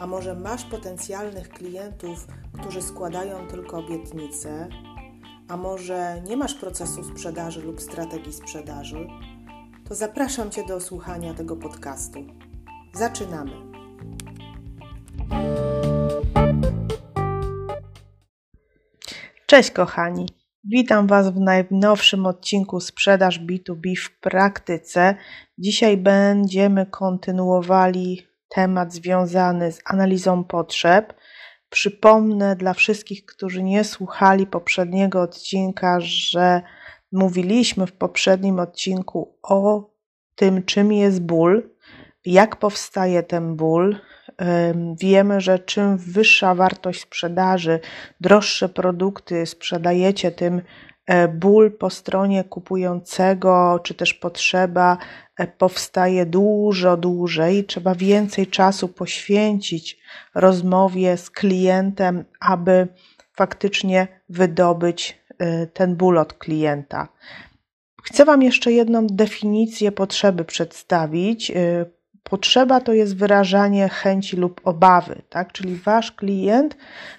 a może masz potencjalnych klientów, którzy składają tylko obietnice, a może nie masz procesu sprzedaży lub strategii sprzedaży, to zapraszam Cię do słuchania tego podcastu. Zaczynamy. Cześć kochani. Witam Was w najnowszym odcinku Sprzedaż B2B w praktyce. Dzisiaj będziemy kontynuowali temat związany z analizą potrzeb. Przypomnę dla wszystkich, którzy nie słuchali poprzedniego odcinka, że mówiliśmy w poprzednim odcinku o tym, czym jest ból, jak powstaje ten ból. Wiemy, że czym wyższa wartość sprzedaży, droższe produkty sprzedajecie, tym e, ból po stronie kupującego, czy też potrzeba powstaje dużo dłużej. Trzeba więcej czasu poświęcić rozmowie z klientem, aby faktycznie wydobyć e, ten ból od klienta. Chcę Wam jeszcze jedną definicję potrzeby przedstawić. Potrzeba to jest wyrażanie chęci lub obawy, tak? Czyli wasz klient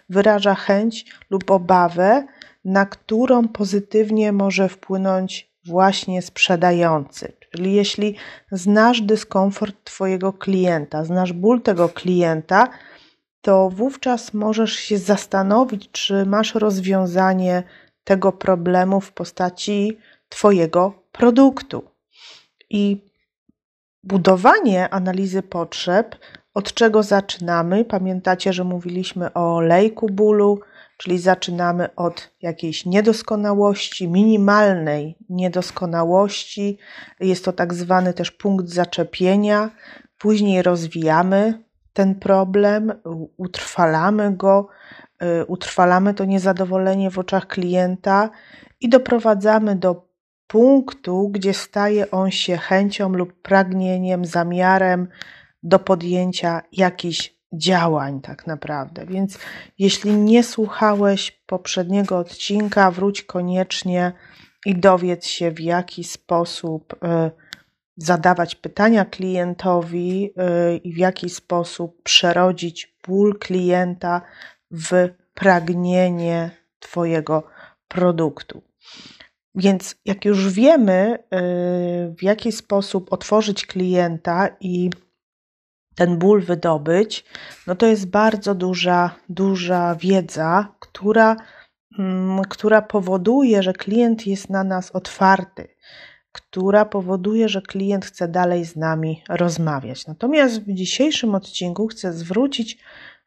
wyraża chęć lub obawę, na którą pozytywnie może wpłynąć właśnie sprzedający. Czyli jeśli znasz dyskomfort Twojego klienta, znasz ból tego klienta, to wówczas możesz się zastanowić, czy masz rozwiązanie tego problemu w postaci Twojego produktu. I budowanie analizy potrzeb, od czego zaczynamy? Pamiętacie, że mówiliśmy o lejku bólu, czyli zaczynamy od jakiejś niedoskonałości, minimalnej niedoskonałości. Jest to tak zwany też punkt zaczepienia. Później rozwijamy ten problem, utrwalamy go, y, utrwalamy to niezadowolenie w oczach klienta i doprowadzamy do punktu, gdzie staje on się chęcią lub pragnieniem, zamiarem do podjęcia jakichś działań, tak naprawdę. Więc jeśli nie słuchałeś poprzedniego odcinka, wróć koniecznie i dowiedz się, w jaki sposób y, zadawać pytania klientowi y, i w jaki sposób przerodzić ból klienta w pragnienie Twojego produktu. Więc jak już wiemy, y, w jaki sposób otworzyć klienta i ten ból wydobyć, no to jest bardzo duża, duża wiedza, która, mm, która powoduje, że klient jest na nas otwarty, która powoduje, że klient chce dalej z nami rozmawiać. Natomiast w dzisiejszym odcinku chcę zwrócić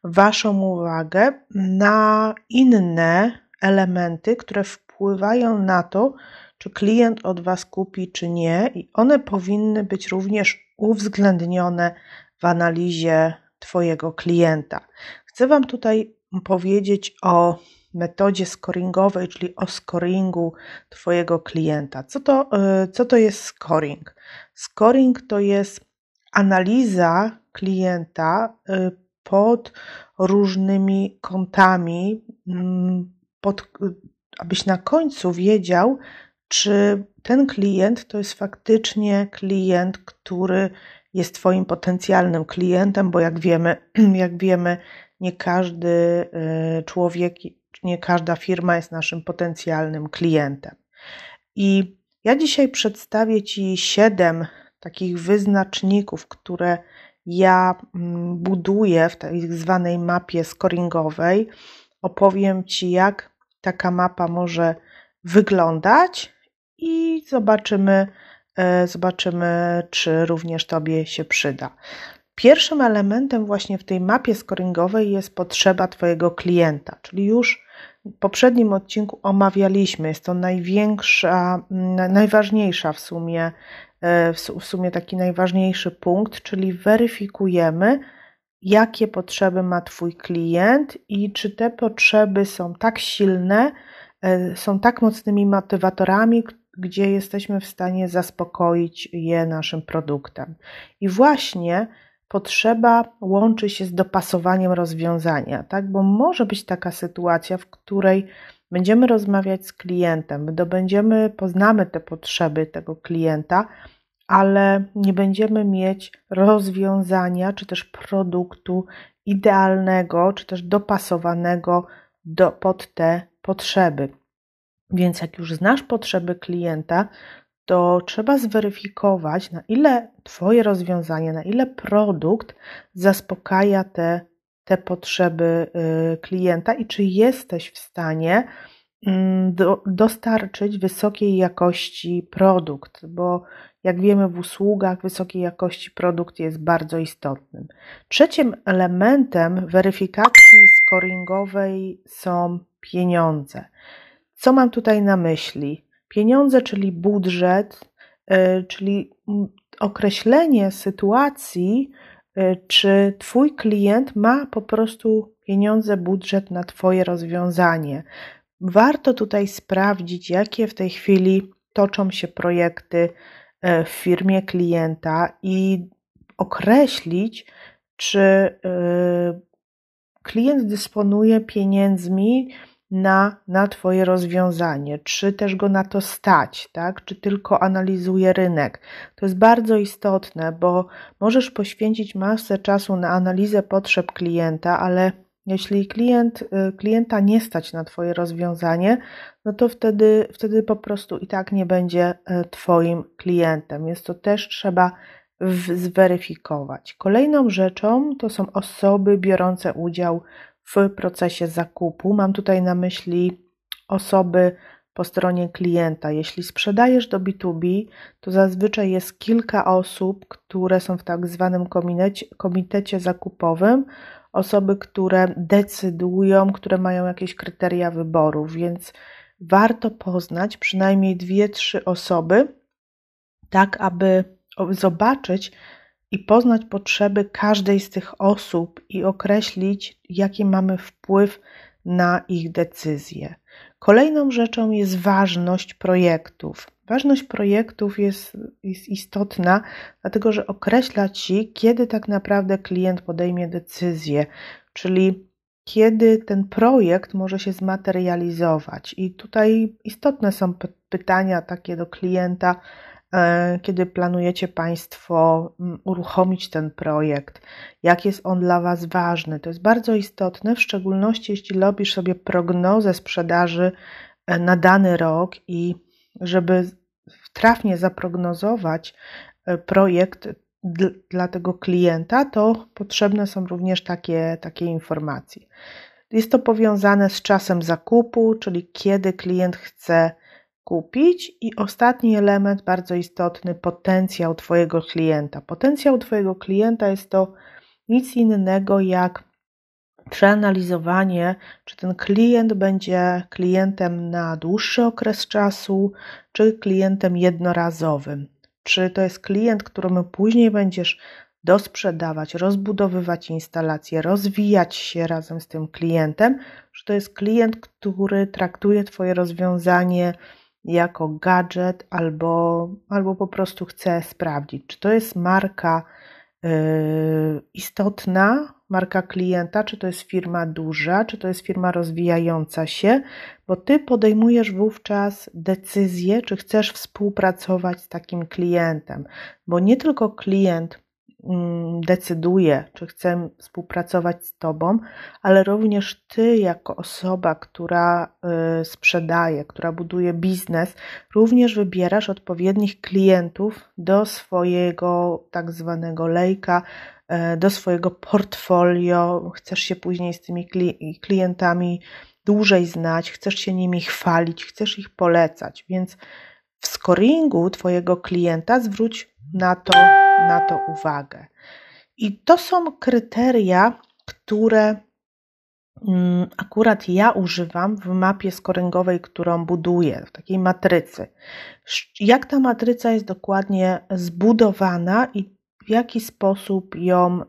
Waszą uwagę na inne elementy, które wpływają na to, czy klient od Was kupi, czy nie, i one powinny być również uwzględnione w analizie Twojego klienta. Chcę Wam tutaj powiedzieć o metodzie scoringowej, czyli o scoringu Twojego klienta. Co to, y, co to jest scoring? Scoring to jest analiza klienta y, pod różnymi kątami, mm, pod abyś na końcu wiedział, czy ten klient to jest faktycznie klient, który jest Twoim potencjalnym klientem, bo jak wiemy, jak wiemy, nie każdy y, człowiek, nie każda firma jest naszym potencjalnym klientem. I ja dzisiaj przedstawię Ci siedem takich wyznaczników, które ja mm, buduję w tak zwanej mapie scoringowej. Opowiem Ci, jak taka mapa może wyglądać i zobaczymy, zobaczymy, czy również Tobie się przyda. Pierwszym elementem właśnie w tej mapie scoringowej jest potrzeba Twojego klienta, czyli już w poprzednim odcinku omawialiśmy, jest to największa, najważniejsza w sumie, e, w sumie taki najważniejszy punkt, czyli weryfikujemy, jakie potrzeby ma Twój klient i czy te potrzeby są tak silne, e, są tak mocnymi motywatorami, gdzie jesteśmy w stanie zaspokoić je naszym produktem. I właśnie potrzeba łączy się z dopasowaniem rozwiązania, tak? Bo może być taka sytuacja, w której będziemy rozmawiać z klientem, będziemy, poznamy te potrzeby tego klienta, ale nie będziemy mieć rozwiązania czy też produktu idealnego, czy też dopasowanego do, pod te potrzeby. Więc jak już znasz potrzeby klienta, to trzeba zweryfikować, na ile Twoje rozwiązanie, na ile produkt zaspokaja te, te potrzeby y, klienta i czy jesteś w stanie mm, do, dostarczyć wysokiej jakości produkt, bo jak wiemy, w usługach wysokiej jakości produkt jest bardzo istotnym. Trzecim elementem weryfikacji scoringowej są pieniądze. Co mam tutaj na myśli? Pieniądze, czyli budżet, y, czyli określenie sytuacji, y, czy Twój klient ma po prostu pieniądze, budżet na Twoje rozwiązanie. Warto tutaj sprawdzić, jakie w tej chwili toczą się projekty y, w firmie klienta i określić, czy klient dysponuje pieniędzmi, na, na Twoje rozwiązanie, czy też go na to stać, tak? czy tylko analizuje rynek. To jest bardzo istotne, bo możesz poświęcić masę czasu na analizę potrzeb klienta, ale jeśli klient, y, klienta nie stać na Twoje rozwiązanie, no to wtedy, wtedy po prostu i tak nie będzie y, Twoim klientem. Jest to też trzeba zweryfikować. Kolejną rzeczą to są osoby biorące udział w procesie zakupu. Mam tutaj na myśli osoby po stronie klienta. Jeśli sprzedajesz do B2B, to zazwyczaj jest kilka osób, które są w tak zwanym komitecie, komitecie zakupowym, osoby, które decydują, które mają jakieś kryteria wyboru, więc warto poznać przynajmniej dwie, trzy osoby, tak aby zobaczyć, i poznać potrzeby każdej z tych osób i określić, jaki mamy wpływ na ich decyzje. Kolejną rzeczą jest ważność projektów. Ważność projektów jest, jest istotna, dlatego że określa ci, kiedy tak naprawdę klient podejmie decyzję, czyli kiedy ten projekt może się zmaterializować. I tutaj istotne są pytania takie do klienta, kiedy planujecie Państwo uruchomić ten projekt, jak jest on dla Was ważny. To jest bardzo istotne, w szczególności jeśli robisz sobie prognozę sprzedaży e, na dany rok i żeby trafnie zaprognozować e, projekt dla tego klienta, to potrzebne są również takie, takie informacje. Jest to powiązane z czasem zakupu, czyli kiedy klient chce kupić. I ostatni element, bardzo istotny, potencjał Twojego klienta. Potencjał Twojego klienta jest to nic innego jak przeanalizowanie, czy ten klient będzie klientem na dłuższy okres czasu, czy klientem jednorazowym. Czy to jest klient, któremu później będziesz dosprzedawać, rozbudowywać instalację, rozwijać się razem z tym klientem, czy to jest klient, który traktuje Twoje rozwiązanie jako gadżet, albo, albo po prostu chcę sprawdzić, czy to jest marka yy, istotna, marka klienta, czy to jest firma duża, czy to jest firma rozwijająca się, bo ty podejmujesz wówczas decyzję, czy chcesz współpracować z takim klientem, bo nie tylko klient decyduje, czy chcę współpracować z Tobą, ale również Ty, jako osoba, która y, sprzedaje, która buduje biznes, również wybierasz odpowiednich klientów do swojego tak zwanego lejka, y, do swojego portfolio. Chcesz się później z tymi klientami dłużej znać, chcesz się nimi chwalić, chcesz ich polecać, więc w scoringu Twojego klienta zwróć na to, na to uwagę. I to są kryteria, które mm, akurat ja używam w mapie scoringowej, którą buduję, w takiej matrycy. Jak ta matryca jest dokładnie zbudowana i w jaki sposób ją,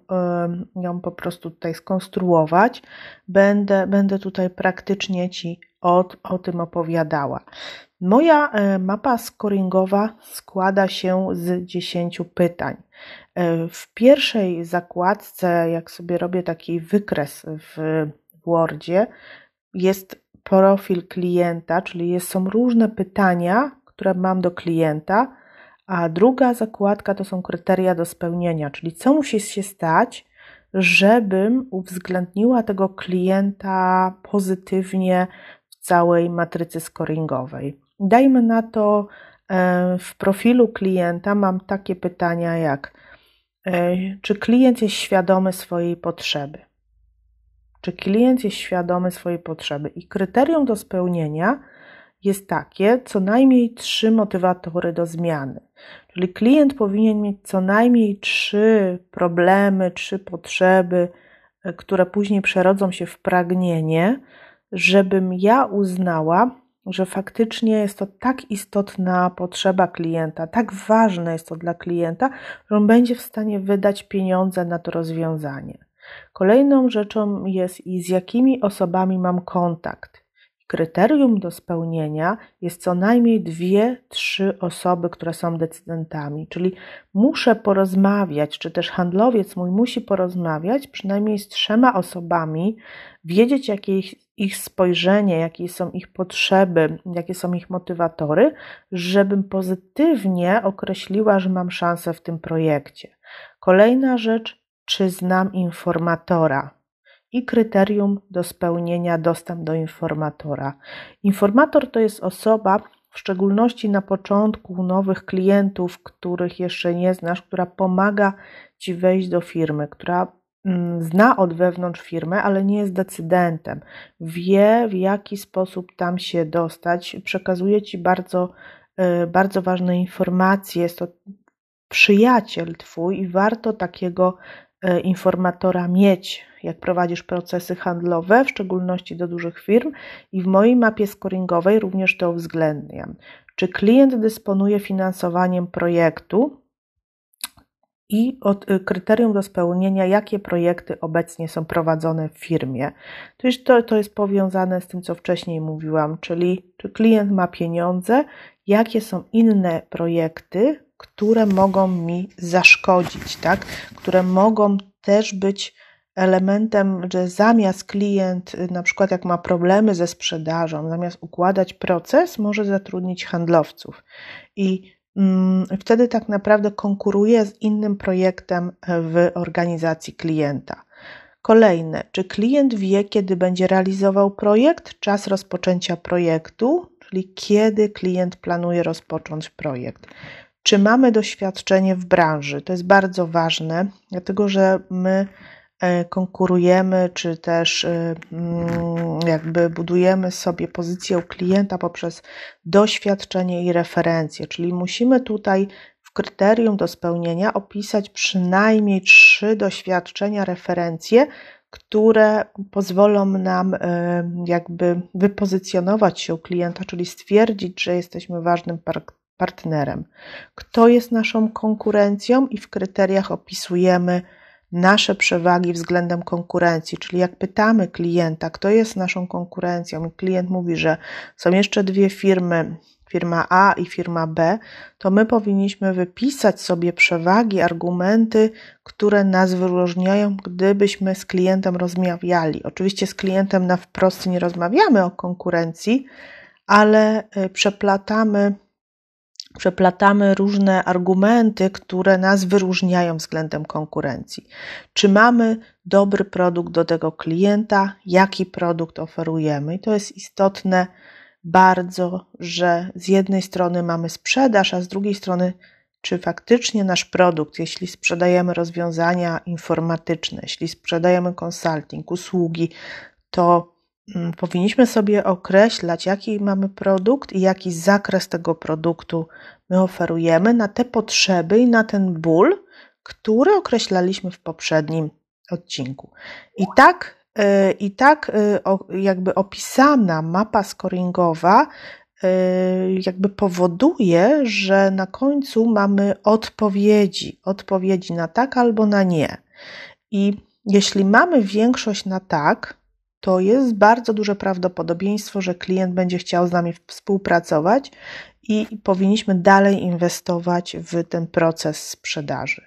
ją po prostu tutaj skonstruować. Będę, będę tutaj praktycznie Ci o, o tym opowiadała. Moja e, mapa scoringowa składa się z 10 pytań. E, w pierwszej zakładce, jak sobie robię taki wykres w Wordzie, jest profil klienta, czyli są różne pytania, które mam do klienta, a druga zakładka to są kryteria do spełnienia, czyli co musi się stać, żebym uwzględniła tego klienta pozytywnie w całej matrycy scoringowej. Dajmy na to, e, w profilu klienta mam takie pytania jak: e, czy klient jest świadomy swojej potrzeby? Czy klient jest świadomy swojej potrzeby? I kryterium do spełnienia jest takie, co najmniej trzy motywatory do zmiany. Czyli klient powinien mieć co najmniej trzy problemy, trzy potrzeby, e, które później przerodzą się w pragnienie, żebym ja uznała, że faktycznie jest to tak istotna potrzeba klienta, tak ważne jest to dla klienta, że on będzie w stanie wydać pieniądze na to rozwiązanie. Kolejną rzeczą jest i z jakimi osobami mam kontakt. Kryterium do spełnienia jest co najmniej dwie, trzy osoby, które są decydentami, czyli muszę porozmawiać, czy też handlowiec mój musi porozmawiać przynajmniej z trzema osobami, wiedzieć, jakie ich, ich spojrzenie, jakie są ich potrzeby, jakie są ich motywatory, żebym pozytywnie określiła, że mam szansę w tym projekcie. Kolejna rzecz, czy znam informatora i kryterium do spełnienia dostęp do informatora. Informator to jest osoba, w szczególności na początku nowych klientów, których jeszcze nie znasz, która pomaga ci wejść do firmy, która mm, zna od wewnątrz firmę, ale nie jest decydentem. Wie, w jaki sposób tam się dostać, przekazuje ci bardzo, y, bardzo ważne informacje. Jest to przyjaciel twój i warto takiego y, informatora mieć jak prowadzisz procesy handlowe, w szczególności do dużych firm, i w mojej mapie scoringowej również to uwzględniam. Czy klient dysponuje finansowaniem projektu? I od, y, kryterium do spełnienia, jakie projekty obecnie są prowadzone w firmie. To to jest powiązane z tym, co wcześniej mówiłam, czyli czy klient ma pieniądze, jakie są inne projekty, które mogą mi zaszkodzić, tak? które mogą też być elementem, że zamiast klient, y, na przykład jak ma problemy ze sprzedażą, zamiast układać proces, może zatrudnić handlowców. I mm, wtedy tak naprawdę konkuruje z innym projektem w organizacji klienta. Kolejne, czy klient wie, kiedy będzie realizował projekt, czas rozpoczęcia projektu, czyli kiedy klient planuje rozpocząć projekt. Czy mamy doświadczenie w branży? To jest bardzo ważne, dlatego że my konkurujemy, czy też e, mm, jakby budujemy sobie pozycję klienta poprzez doświadczenie i referencje, czyli musimy tutaj w kryterium do spełnienia opisać przynajmniej trzy doświadczenia, referencje, które pozwolą nam e, jakby wypozycjonować się u klienta, czyli stwierdzić, że jesteśmy ważnym partnerem. Kto jest naszą konkurencją i w kryteriach opisujemy, nasze przewagi względem konkurencji, czyli jak pytamy klienta, kto jest naszą konkurencją, i klient mówi, że są jeszcze dwie firmy, firma A i firma B, to my powinniśmy wypisać sobie przewagi, argumenty, które nas wyróżniają, gdybyśmy z klientem rozmawiali. Oczywiście z klientem na wprost nie rozmawiamy o konkurencji, ale y, przeplatamy przeplatamy różne argumenty, które nas wyróżniają względem konkurencji. Czy mamy dobry produkt do tego klienta, jaki produkt oferujemy? I to jest istotne bardzo, że z jednej strony mamy sprzedaż, a z drugiej strony, czy faktycznie nasz produkt, jeśli sprzedajemy rozwiązania informatyczne, jeśli sprzedajemy konsulting, usługi, to powinniśmy sobie określać, jaki mamy produkt i jaki zakres tego produktu my oferujemy na te potrzeby i na ten ból, który określaliśmy w poprzednim odcinku. I tak, y, i tak y, jakby opisana mapa scoringowa jakby powoduje, że na końcu mamy odpowiedzi, odpowiedzi na tak albo na nie. I jeśli mamy większość na tak, to jest bardzo duże prawdopodobieństwo, że klient będzie chciał z nami współpracować i powinniśmy dalej inwestować w ten proces sprzedaży.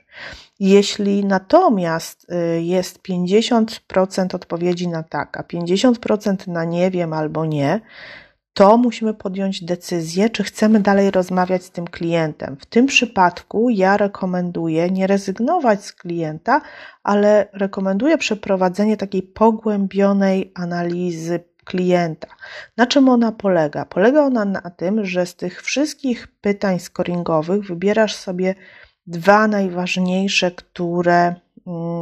Jeśli natomiast y, jest 50% odpowiedzi na tak, a 50% na nie wiem albo nie, to musimy podjąć decyzję, czy chcemy dalej rozmawiać z tym klientem. W tym przypadku ja rekomenduję nie rezygnować z klienta, ale rekomenduję przeprowadzenie takiej pogłębionej analizy klienta. Na czym ona polega? Polega ona na tym, że z tych wszystkich pytań scoringowych wybierasz sobie dwa najważniejsze, które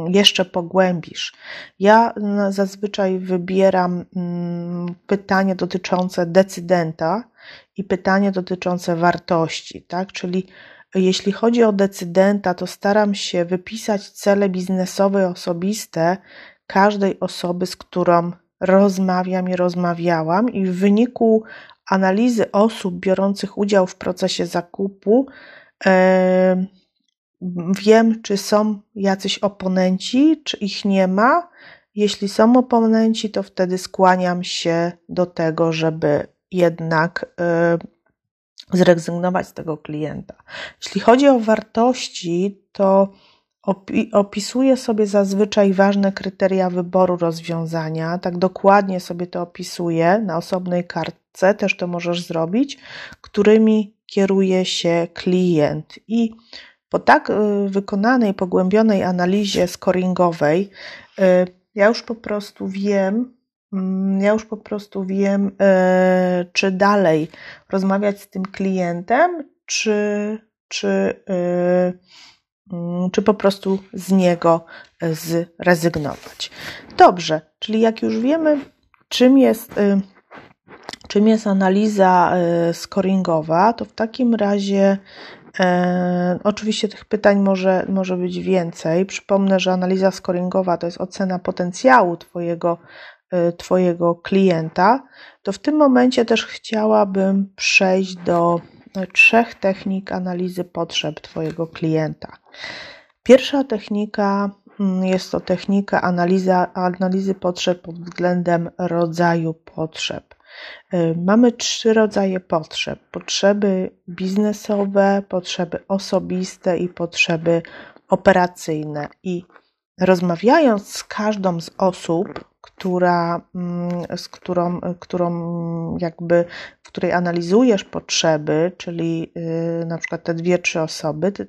jeszcze pogłębisz. Ja mm, zazwyczaj wybieram mm, pytanie dotyczące decydenta i pytanie dotyczące wartości, tak? Czyli jeśli chodzi o decydenta, to staram się wypisać cele biznesowe, osobiste każdej osoby, z którą rozmawiam i rozmawiałam, i w wyniku analizy osób biorących udział w procesie zakupu, wiem, czy są jacyś oponenci, czy ich nie ma. Jeśli są oponenci, to wtedy skłaniam się do tego, żeby jednak zrezygnować z tego klienta. Jeśli chodzi o wartości, to opisuję sobie zazwyczaj ważne kryteria wyboru rozwiązania. Tak dokładnie sobie to opisuję na osobnej kartce, też to możesz zrobić, którymi kieruje się klient. I po tak y, wykonanej, pogłębionej analizie scoringowej, y, ja już po prostu wiem, mm, ja już po prostu wiem, y, czy dalej rozmawiać z tym klientem, czy, czy, mm, czy po prostu z niego zrezygnować. Dobrze, czyli jak już wiemy, czym jest, czym jest analiza scoringowa, to w takim razie E, oczywiście tych pytań może, może być więcej. Przypomnę, że analiza scoringowa to jest ocena potencjału Twojego, e, twojego klienta. To w tym momencie też chciałabym przejść do trzech technik analizy potrzeb Twojego klienta. Pierwsza technika mm, jest to technika analiza, analizy potrzeb pod względem rodzaju potrzeb. Y, mamy trzy rodzaje potrzeb: potrzeby biznesowe, potrzeby osobiste i potrzeby operacyjne. I rozmawiając z każdą z osób, która, mm, z którą, którą jakby, w której analizujesz potrzeby, czyli y, na przykład te dwie, trzy osoby, ty,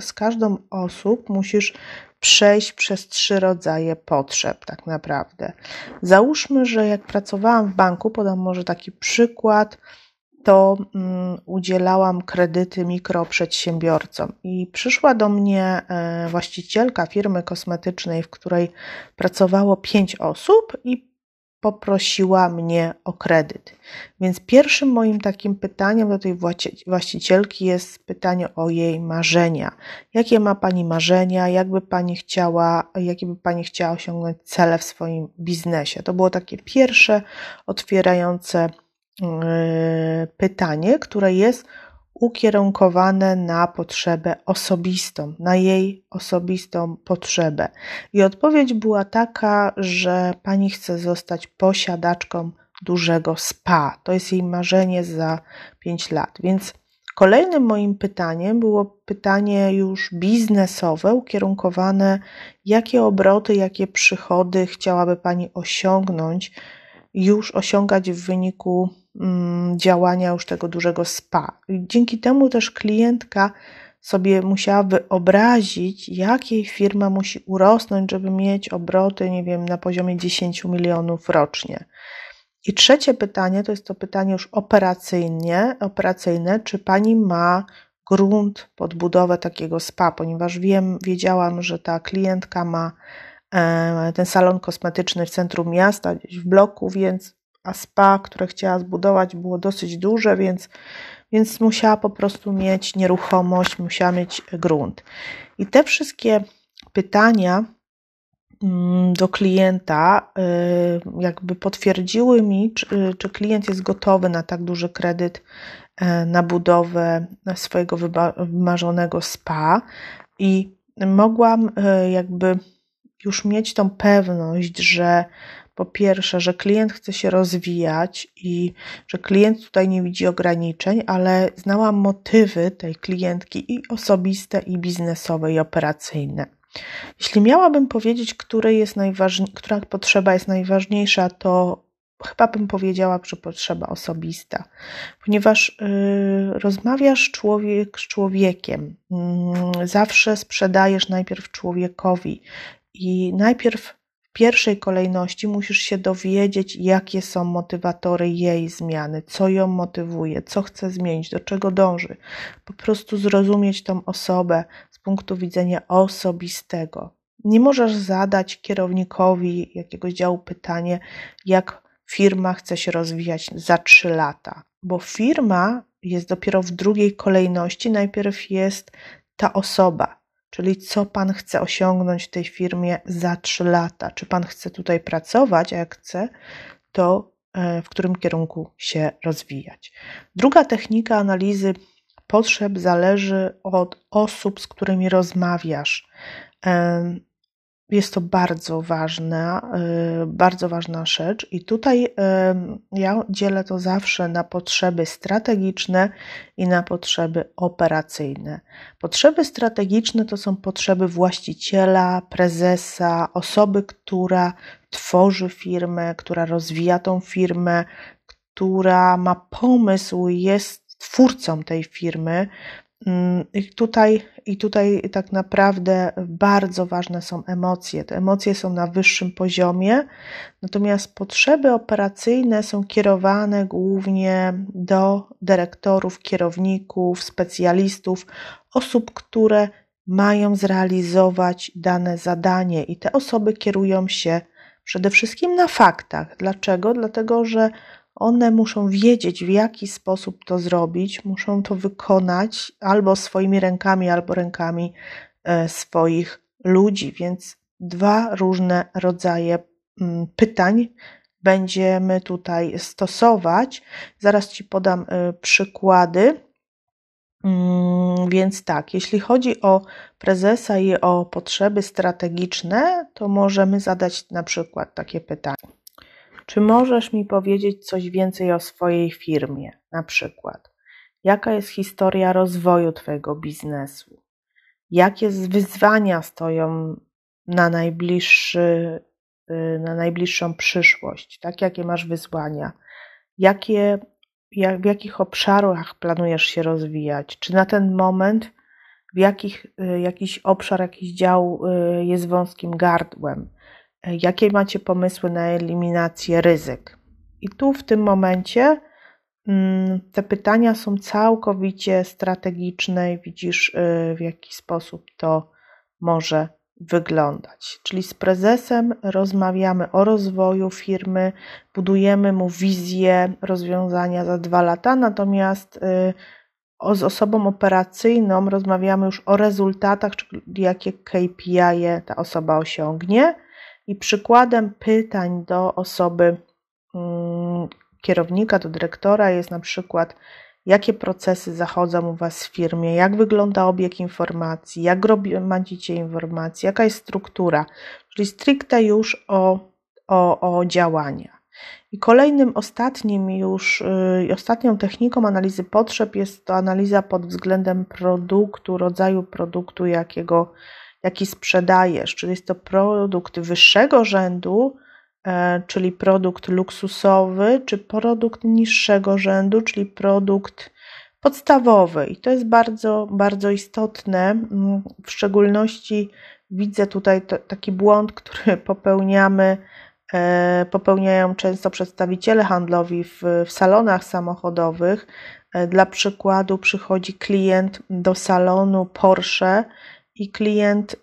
z każdą osób musisz przejść przez trzy rodzaje potrzeb, tak naprawdę. Załóżmy, że jak pracowałam w banku, podam może taki przykład, to um, udzielałam kredyty mikroprzedsiębiorcom i przyszła do mnie e, właścicielka firmy kosmetycznej, w której pracowało pięć osób i poprosiła mnie o kredyt. Więc pierwszym moim takim pytaniem do tej właścicielki jest pytanie o jej marzenia. Jakie ma Pani marzenia? Jakby Pani chciała, jakie by Pani chciała osiągnąć cele w swoim biznesie? To było takie pierwsze otwierające yy, pytanie, które jest ukierunkowane na potrzebę osobistą, na jej osobistą potrzebę. I odpowiedź była taka, że pani chce zostać posiadaczką dużego spa. To jest jej marzenie za 5 lat. Więc kolejnym moim pytaniem było pytanie już biznesowe, ukierunkowane, jakie obroty, jakie przychody chciałaby pani osiągnąć, już osiągać w wyniku Mm, działania już tego dużego spa. Dzięki temu też klientka sobie musiała wyobrazić, jakiej firma musi urosnąć, żeby mieć obroty, nie wiem, na poziomie 10 milionów rocznie. I trzecie pytanie to jest to pytanie już operacyjnie, operacyjne, czy pani ma grunt pod budowę takiego spa, ponieważ wiem, wiedziałam, że ta klientka ma ten salon kosmetyczny w centrum miasta, gdzieś w bloku, więc a spa, które chciała zbudować, było dosyć duże, więc, więc musiała po prostu mieć nieruchomość, musiała mieć grunt. I te wszystkie pytania mm, do klienta, y, jakby potwierdziły mi, czy, czy klient jest gotowy na tak duży kredyt e, na budowę swojego wymarzonego spa i mogłam e, jakby już mieć tą pewność, że po pierwsze, że klient chce się rozwijać i że klient tutaj nie widzi ograniczeń, ale znałam motywy tej klientki i osobiste, i biznesowe, i operacyjne. Jeśli miałabym powiedzieć, który jest najważniej, która potrzeba jest najważniejsza, to chyba bym powiedziała, że potrzeba osobista, ponieważ yy, rozmawiasz człowiek z człowiekiem, yy, zawsze sprzedajesz najpierw człowiekowi i najpierw w pierwszej kolejności musisz się dowiedzieć, jakie są motywatory jej zmiany, co ją motywuje, co chce zmienić, do czego dąży. Po prostu zrozumieć tą osobę z punktu widzenia osobistego. Nie możesz zadać kierownikowi jakiegoś działu pytanie, jak firma chce się rozwijać za trzy lata, bo firma jest dopiero w drugiej kolejności. Najpierw jest ta osoba, czyli co Pan chce osiągnąć w tej firmie za trzy lata. Czy Pan chce tutaj pracować, a jak chce, to e, w którym kierunku się rozwijać. Druga technika analizy potrzeb zależy od osób, z którymi rozmawiasz. Jest to bardzo ważna, y, bardzo ważna rzecz, i tutaj y, ja dzielę to zawsze na potrzeby strategiczne i na potrzeby operacyjne. Potrzeby strategiczne to są potrzeby właściciela, prezesa, osoby, która tworzy firmę, która rozwija tą firmę, która ma pomysł, jest twórcą tej firmy, I tutaj, I tutaj tak naprawdę bardzo ważne są emocje. Te emocje są na wyższym poziomie, natomiast potrzeby operacyjne są kierowane głównie do dyrektorów, kierowników, specjalistów, osób, które mają zrealizować dane zadanie, i te osoby kierują się przede wszystkim na faktach. Dlaczego? Dlatego, że one muszą wiedzieć, w jaki sposób to zrobić, muszą to wykonać albo swoimi rękami, albo rękami e, swoich ludzi. Więc dwa różne rodzaje mm, pytań będziemy tutaj stosować. Zaraz Ci podam e, przykłady. Mm, więc tak, jeśli chodzi o prezesa i o potrzeby strategiczne, to możemy zadać na przykład takie pytanie. Czy możesz mi powiedzieć coś więcej o swojej firmie? Na przykład, jaka jest historia rozwoju Twojego biznesu? Jakie wyzwania stoją na, najbliższy, y, na najbliższą przyszłość? Tak, jakie masz wyzwania? Jakie, jak, w jakich obszarach planujesz się rozwijać? Czy na ten moment w jakich, y, jakiś obszar, jakiś dział y, jest wąskim gardłem? Jakie macie pomysły na eliminację ryzyk. I tu w tym momencie mm, te pytania są całkowicie strategiczne i widzisz, y, w jaki sposób to może wyglądać. Czyli z prezesem rozmawiamy o rozwoju firmy, budujemy mu wizję rozwiązania za dwa lata, natomiast y, z osobą operacyjną rozmawiamy już o rezultatach, czyli jakie KPI ta osoba osiągnie i przykładem pytań do osoby mm, kierownika, do dyrektora jest na przykład, jakie procesy zachodzą u Was w firmie, jak wygląda obieg informacji, jak macie informacji, jaka jest struktura, czyli stricte już o, o, o działania. I kolejnym, ostatnim już, yy, ostatnią techniką analizy potrzeb jest to analiza pod względem produktu, rodzaju produktu, jakiego jaki sprzedajesz, czy jest to produkt wyższego rzędu, e, czyli produkt luksusowy, czy produkt niższego rzędu, czyli produkt podstawowy. I to jest bardzo, bardzo istotne. Mm, w szczególności widzę tutaj taki błąd, który popełniamy, e, popełniają często przedstawiciele handlowi w, w salonach samochodowych. E, dla przykładu przychodzi klient do salonu Porsche i klient,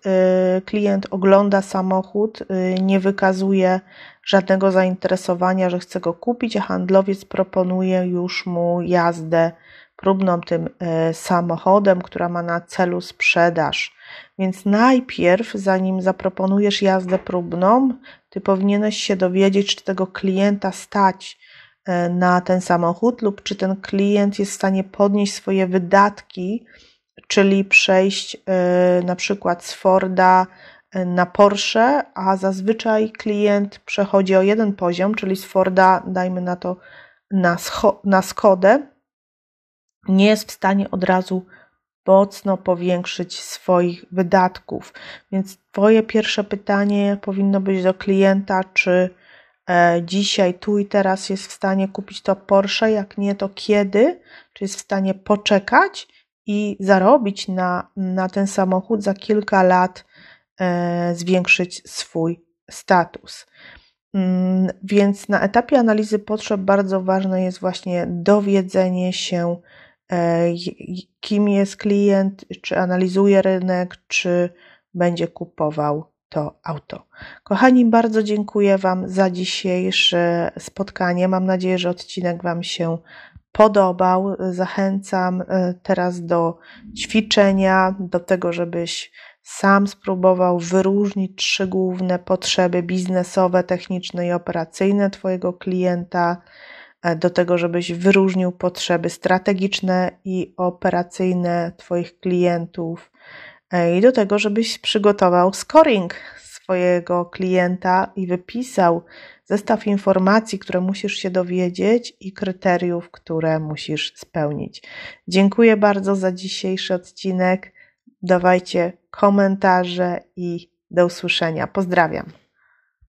y, klient ogląda samochód, y, nie wykazuje żadnego zainteresowania, że chce go kupić, a handlowiec proponuje już mu jazdę próbną tym e, samochodem, która ma na celu sprzedaż. Więc najpierw, zanim zaproponujesz jazdę próbną, ty powinieneś się dowiedzieć, czy tego klienta stać na ten samochód, lub czy ten klient jest w stanie podnieść swoje wydatki, czyli przejść na przykład z Forda na Porsche, a zazwyczaj klient przechodzi o jeden poziom, czyli z Forda, dajmy na to, na, na Skodę, nie jest w stanie od razu mocno powiększyć swoich wydatków. Więc Twoje pierwsze pytanie powinno być do klienta, czy e, dzisiaj, tu i teraz jest w stanie kupić to Porsche, jak nie, to kiedy, czy jest w stanie poczekać i zarobić na, na ten samochód za kilka lat E, zwiększyć swój status. Mm, więc na etapie analizy potrzeb bardzo ważne jest właśnie dowiedzenie się, e, kim jest klient, czy analizuje rynek, czy będzie kupował to auto. Kochani, bardzo dziękuję Wam za dzisiejsze spotkanie. Mam nadzieję, że odcinek Wam się podobał. Zachęcam e, teraz do ćwiczenia, do tego, żebyś sam spróbował wyróżnić trzy główne potrzeby biznesowe, techniczne i operacyjne Twojego klienta, e, do tego, żebyś wyróżnił potrzeby strategiczne i operacyjne Twoich klientów, e, i do tego, żebyś przygotował scoring swojego klienta i wypisał zestaw informacji, które musisz się dowiedzieć i kryteriów, które musisz spełnić. Dziękuję bardzo za dzisiejszy odcinek. Dawajcie komentarze i do usłyszenia. Pozdrawiam.